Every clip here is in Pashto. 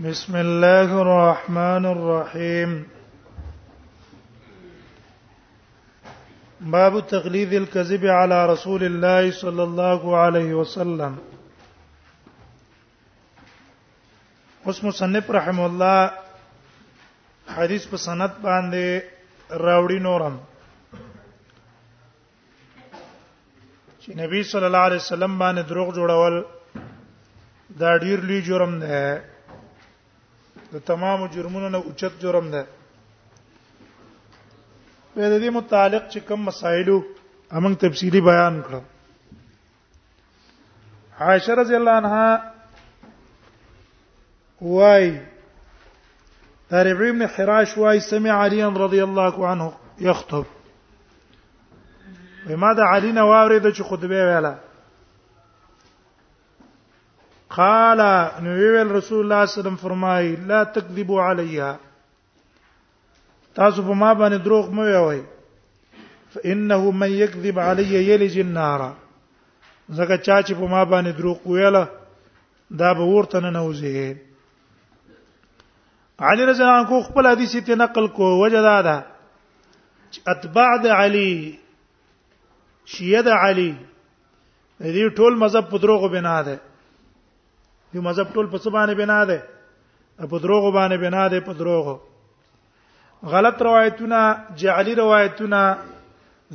بسم الله الرحمن الرحيم باب تقليد الكذب على رسول الله صلى الله عليه وسلم اوس مصنف رحم الله حدیث په سند باندې راوړي نورم چې نبی صلی الله علیه وسلم باندې دروغ جوړول دا ډیر لوی جرم دی د تمام جرمونو نه اوچت جرم ده په دې متعلق چې کوم مسایلو امنګ تفصیلی بیان کړو عائشه رضی الله عنها وای تربی ابن حراش وای سمع علی رضی الله عنه یخطب وما د علی نه واورید چې خطبه ویله قال نو ویل رسول الله صلی الله علیه وسلم فرمای لا تکذبوا علیا تاسو په ما باندې دروغ مو وایي فانه من يكذب علي يلج النار زکه چا چې په ما باندې دروغ ویله دا به ورته نه نوځي علي رضی الله عنه خپل حدیث ته نقل کو وجدا ده اتباع د علي شیعه د علي دې ټول مذهب په دروغ بنا ده یو مذهب ټول په څه باندې بنا ده په دروغ باندې بنا ده په دروغ غلط روایتونه جعلی روایتونه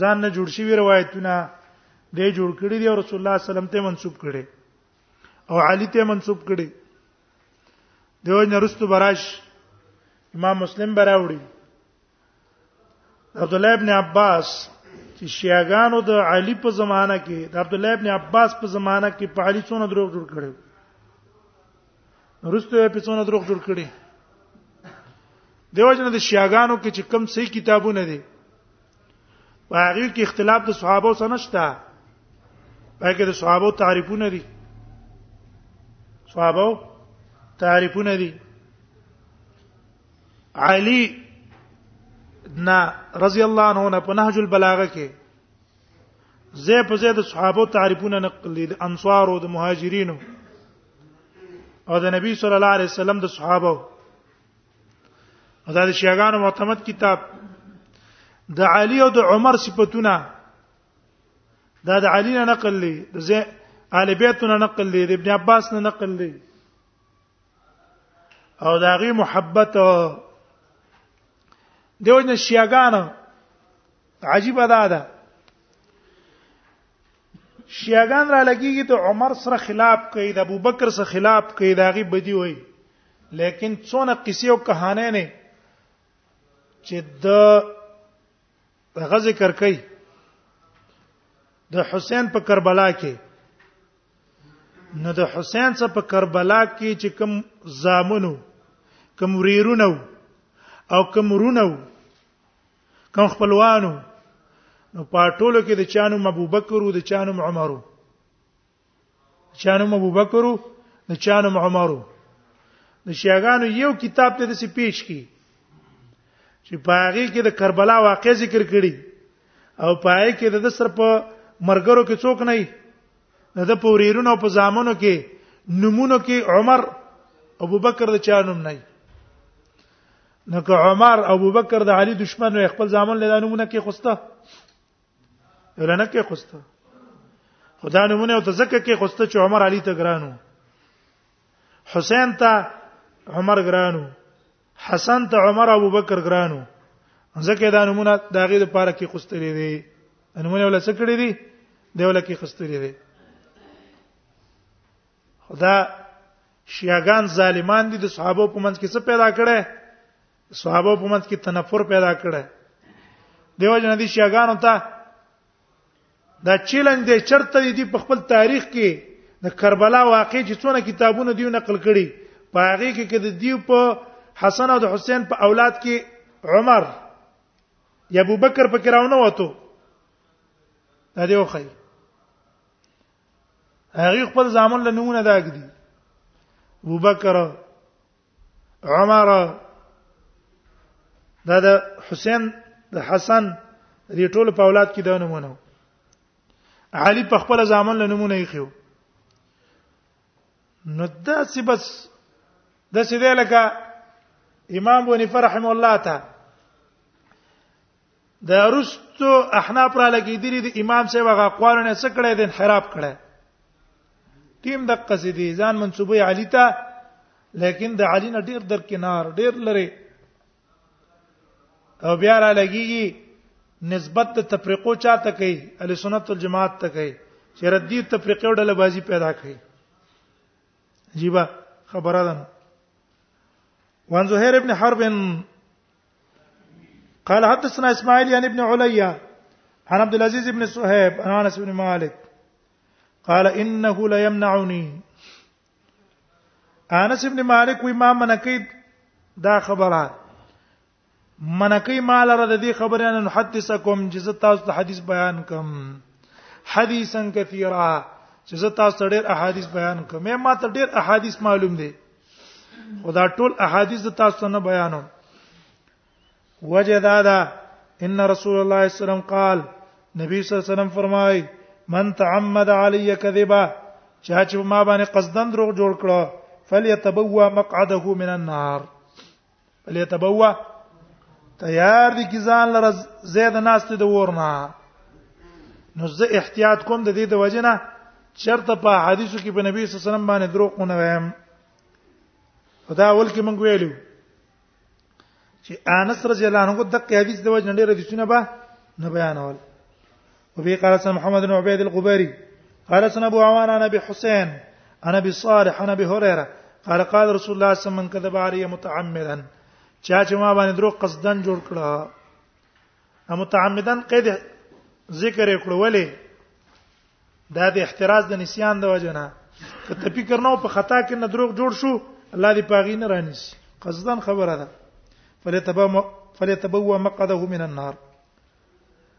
ځان نه جوړ شوی روایتونه دې جوړ کړی دی رسول الله صلی الله علیه وسلم ته منسوب کړي او علی ته منسوب کړي دیو نرستو براش امام مسلم براوړي عبد الله ابن عباس چې شیعاګانو د علی په زمانہ کې د عبد الله ابن عباس په زمانہ کې په علی څونه دروغ جوړ کړي ورسته په څونه دروغ جوړ کړي دیو جن د شیعاګانو کې چې کم صحیح کتابونه دي هغه کې اختلاف د صحابه سره نشته پکې د صحابه تعریفونه دي صحابه تعریفونه دي علی نا رضی الله عنه نه په نهج البلاغه کې زه په زید صحابه تعریفونه نقل دي انصار او د مهاجرینو او د نبی صلی الله علیه وسلم د صحابه او د شیعاګانو معتمد کتاب د علی او د عمر صفاتونه دا د علی نه نقل دي د آل بیت نه نقل دي د ابن عباس نه نقل دي او دا غي محبت دیو نه شیعاګان عجیب ادا ده شیعاګان را لګیږي ته عمر سره خلاف کوي د ابوبکر سره خلاف کوي دا غي بدی وای لیکن څونه قصې او کہانې نه چې د هغه ذکر کوي د حسین په کربلا کې نو د حسین څخه په کربلا کې چې کوم زامنو کوم وريرونو او کوم رونو کوم خپلوانو نو پاټولو کې د چانو ابوبکر او د چانو عمرو چانو ابو بکر د چانو عمر د شیعاګانو یو کتاب ته د سی پیش کی چې پاغي کې د کربلا واقع ذکر کړي او پای کې د سر په مرګرو کې څوک نه نه د پوریرونو په زامنو کې نمونه کې عمر ابو بکر د چا نوم نه نو که عمر ابو بکر د علی دشمن وي خپل زامن له نمونه کې خوسته ولنه کې خوسته خدا نمونه او تزکه کې خوسته چې عمر علي ته ګرانو حسین ته عمر ګرانو حسن ته عمر ابو بکر ګرانو ځکه دا نمونه دا غي د پاره کې خوسته لري دي نمونه ولا څه کړی دي دی ولا کې خوسته لري دي خدا شیعاګان ظالمان دي د صحابه په منځ کې څه پیدا کړي صحابه په منځ کې تنفر پیدا کړه دیو جن دي شیعاګانو ته دا چیلنج دی چرته دي په خپل تاریخ کې د کربلا واقع چې څونه کتابونه دیو نقل کړي په هغه کې کې د دیو په حسن او د حسین په اولاد کې عمر یا ابو بکر په کراونه وته دا دی وخی هغه خپل ځامن له نمونه داګ دي ابو بکر عمر دا د حسین د حسن د ټولو په اولاد کې دا نمونه علي په خپل ځامن له نمونه یې خيو نو دا سی بس د سیده لکه امام بونی فرحم الله ته د رستو احناف را لګیدلی د امام صاحب هغه اقوال نه څه کړی د انحراف کړی تیم د قصیدې ځان منسوبه علی ته لیکن د علی نه ډیر در کنار ډیر لري او بیا را لګیږي نسبت د تفریقو چاته کوي اهل سنت والجماعت ته کوي چې ردی تفریقو ډله بازی پیدا کوي عجیب خبره ده وان زهير ابن حرب قال حدثنا اسماعيل يعني ابن عليا عن عبد العزيز بن صهيب عن انس بن مالك قال انه لا يمنعني انس بن مالک وی ما منکی دا خبره منکی مال را د دې خبره ان حدثکم جز تاسو ته حدیث بیان کوم حدیثا کثیرا جز تاسو ډېر احادیث بیان کوم ما ته ډېر احادیث معلوم دي خدا ټول احادیث تاسو نه بیانوم وجه دا ده ان رسول الله صلی الله علیه وسلم قال نبی صلی الله علیه وسلم فرمای من تعمد علی کذبا چا چې ما باندې قصدن دروغ جوړ کړو فلیتبوا مقعده من النار بل يتبوا تیار دي کی ځان لره زید ناست د ورنا نو زه احتیاط کوم د دې د وجنه چرته په حدیثو کې په نبی صلی الله علیه وسلم باندې دروغ نه وایم خدا اول کې مونږ ویلو چې انس رضی الله عنه دغه حدیث د وجه ډېر حدیثونه به نه بیانول وفي قال سن محمد بن عبيد القبيري قال سن ابو عوان انا بحسين انا بصالح انا بهريره قال قال رسول الله صلى الله عليه وسلم من كذب علي متعمدا چا چې ما باندې درو قصدن جوړ کړه متعمدن قید ذکر کړو ولی دا د احتراز د نسیان د وجه نه که ته فکر نه په خطا کې نه دروغ جوړ شو الله دې پاغي نه رانیسي قصدن خبره ده فلتبوا فلتبوا مقعده من النار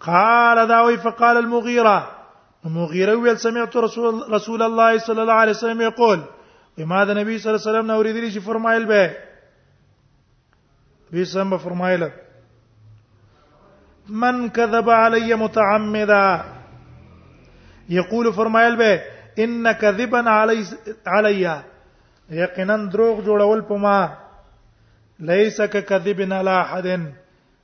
قال داوي فقال المغيره المغيره ويل سمعت رسول رسول الله صلى الله عليه وسلم يقول بما ده نبی صلی الله علیه وسلم نو ورېدلی چې فرمایل به به سم فرمایل من كذب علي متعمدا يقول فرمایل به ان كذبا علي علي یقینا دروغ جوړول په ما ليس ككذب على احد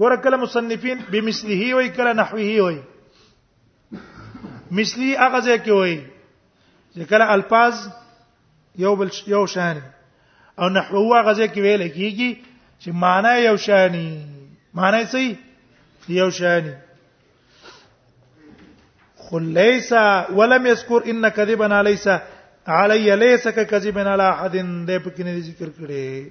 ګوره کله مصنفین بمثله وی کله نحوه وی مثلی هغه ځای کې وی چې کله الفاظ یو بل یو شان او نحوه هغه ځای کې ویل کیږي چې معنی یو شانی معنی څه یو شانی خو ليس ولم يذكر ان كذبا ليس علي ليس كذبا على احد دې پکې نه ذکر کړي